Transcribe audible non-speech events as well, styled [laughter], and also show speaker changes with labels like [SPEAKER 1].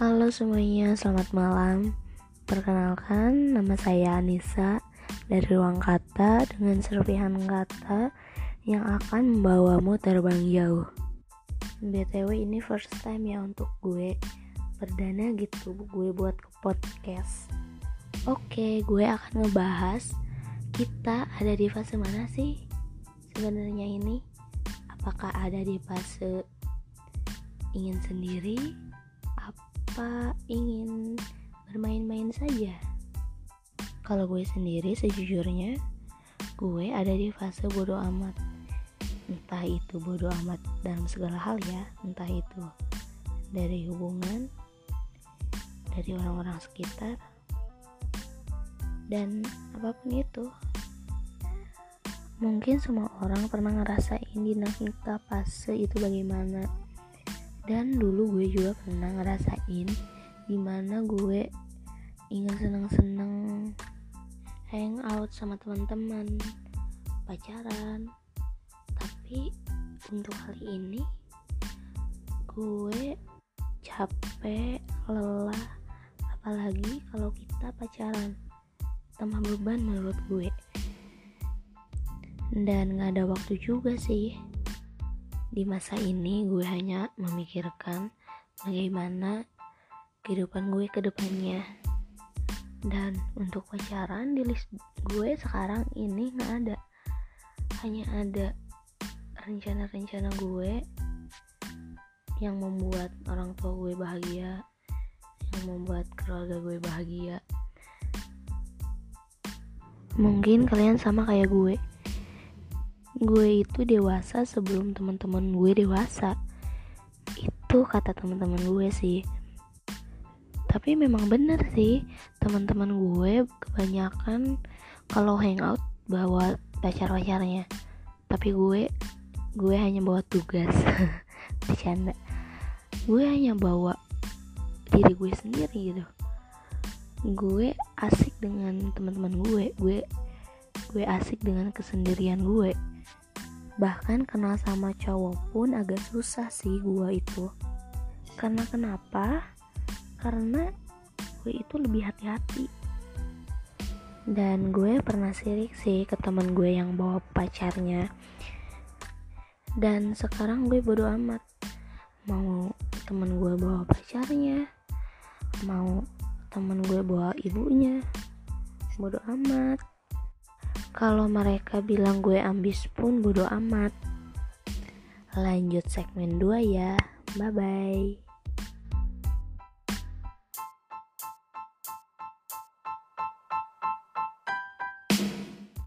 [SPEAKER 1] Halo semuanya, selamat malam. Perkenalkan, nama saya Anissa dari Ruang Kata dengan serpihan kata yang akan membawamu terbang jauh. BTW ini first time ya untuk gue perdana gitu gue buat ke podcast. Oke, gue akan ngebahas kita ada di fase mana sih sebenarnya ini? Apakah ada di fase ingin sendiri apa ingin bermain-main saja? Kalau gue sendiri sejujurnya gue ada di fase bodoh amat. Entah itu bodoh amat dalam segala hal ya, entah itu dari hubungan, dari orang-orang sekitar, dan apa pun itu. Mungkin semua orang pernah ngerasain dinamika fase itu bagaimana dan dulu gue juga pernah ngerasain di mana gue ingin seneng-seneng hang out sama teman-teman pacaran. Tapi untuk kali ini gue capek lelah apalagi kalau kita pacaran. Tambah beban menurut gue. Dan gak ada waktu juga sih di masa ini gue hanya memikirkan bagaimana kehidupan gue ke depannya. Dan untuk pacaran di list gue sekarang ini nggak ada. Hanya ada rencana-rencana gue yang membuat orang tua gue bahagia, yang membuat keluarga gue bahagia. Mungkin kalian sama kayak gue gue itu dewasa sebelum teman-teman gue dewasa. Itu kata teman-teman gue sih. Tapi memang bener sih teman-teman gue kebanyakan kalau hangout bawa pacar-pacarnya. Tapi gue gue hanya bawa tugas. [laughs] Bercanda. Gue hanya bawa diri gue sendiri gitu. Gue asik dengan teman-teman gue. Gue gue asik dengan kesendirian gue bahkan kenal sama cowok pun agak susah sih gue itu. Karena kenapa? Karena gue itu lebih hati-hati. Dan gue pernah sirik sih ke teman gue yang bawa pacarnya. Dan sekarang gue bodo amat. Mau teman gue bawa pacarnya mau teman gue bawa ibunya. Bodo amat kalau mereka bilang gue ambis pun bodo amat. Lanjut segmen 2 ya. Bye bye.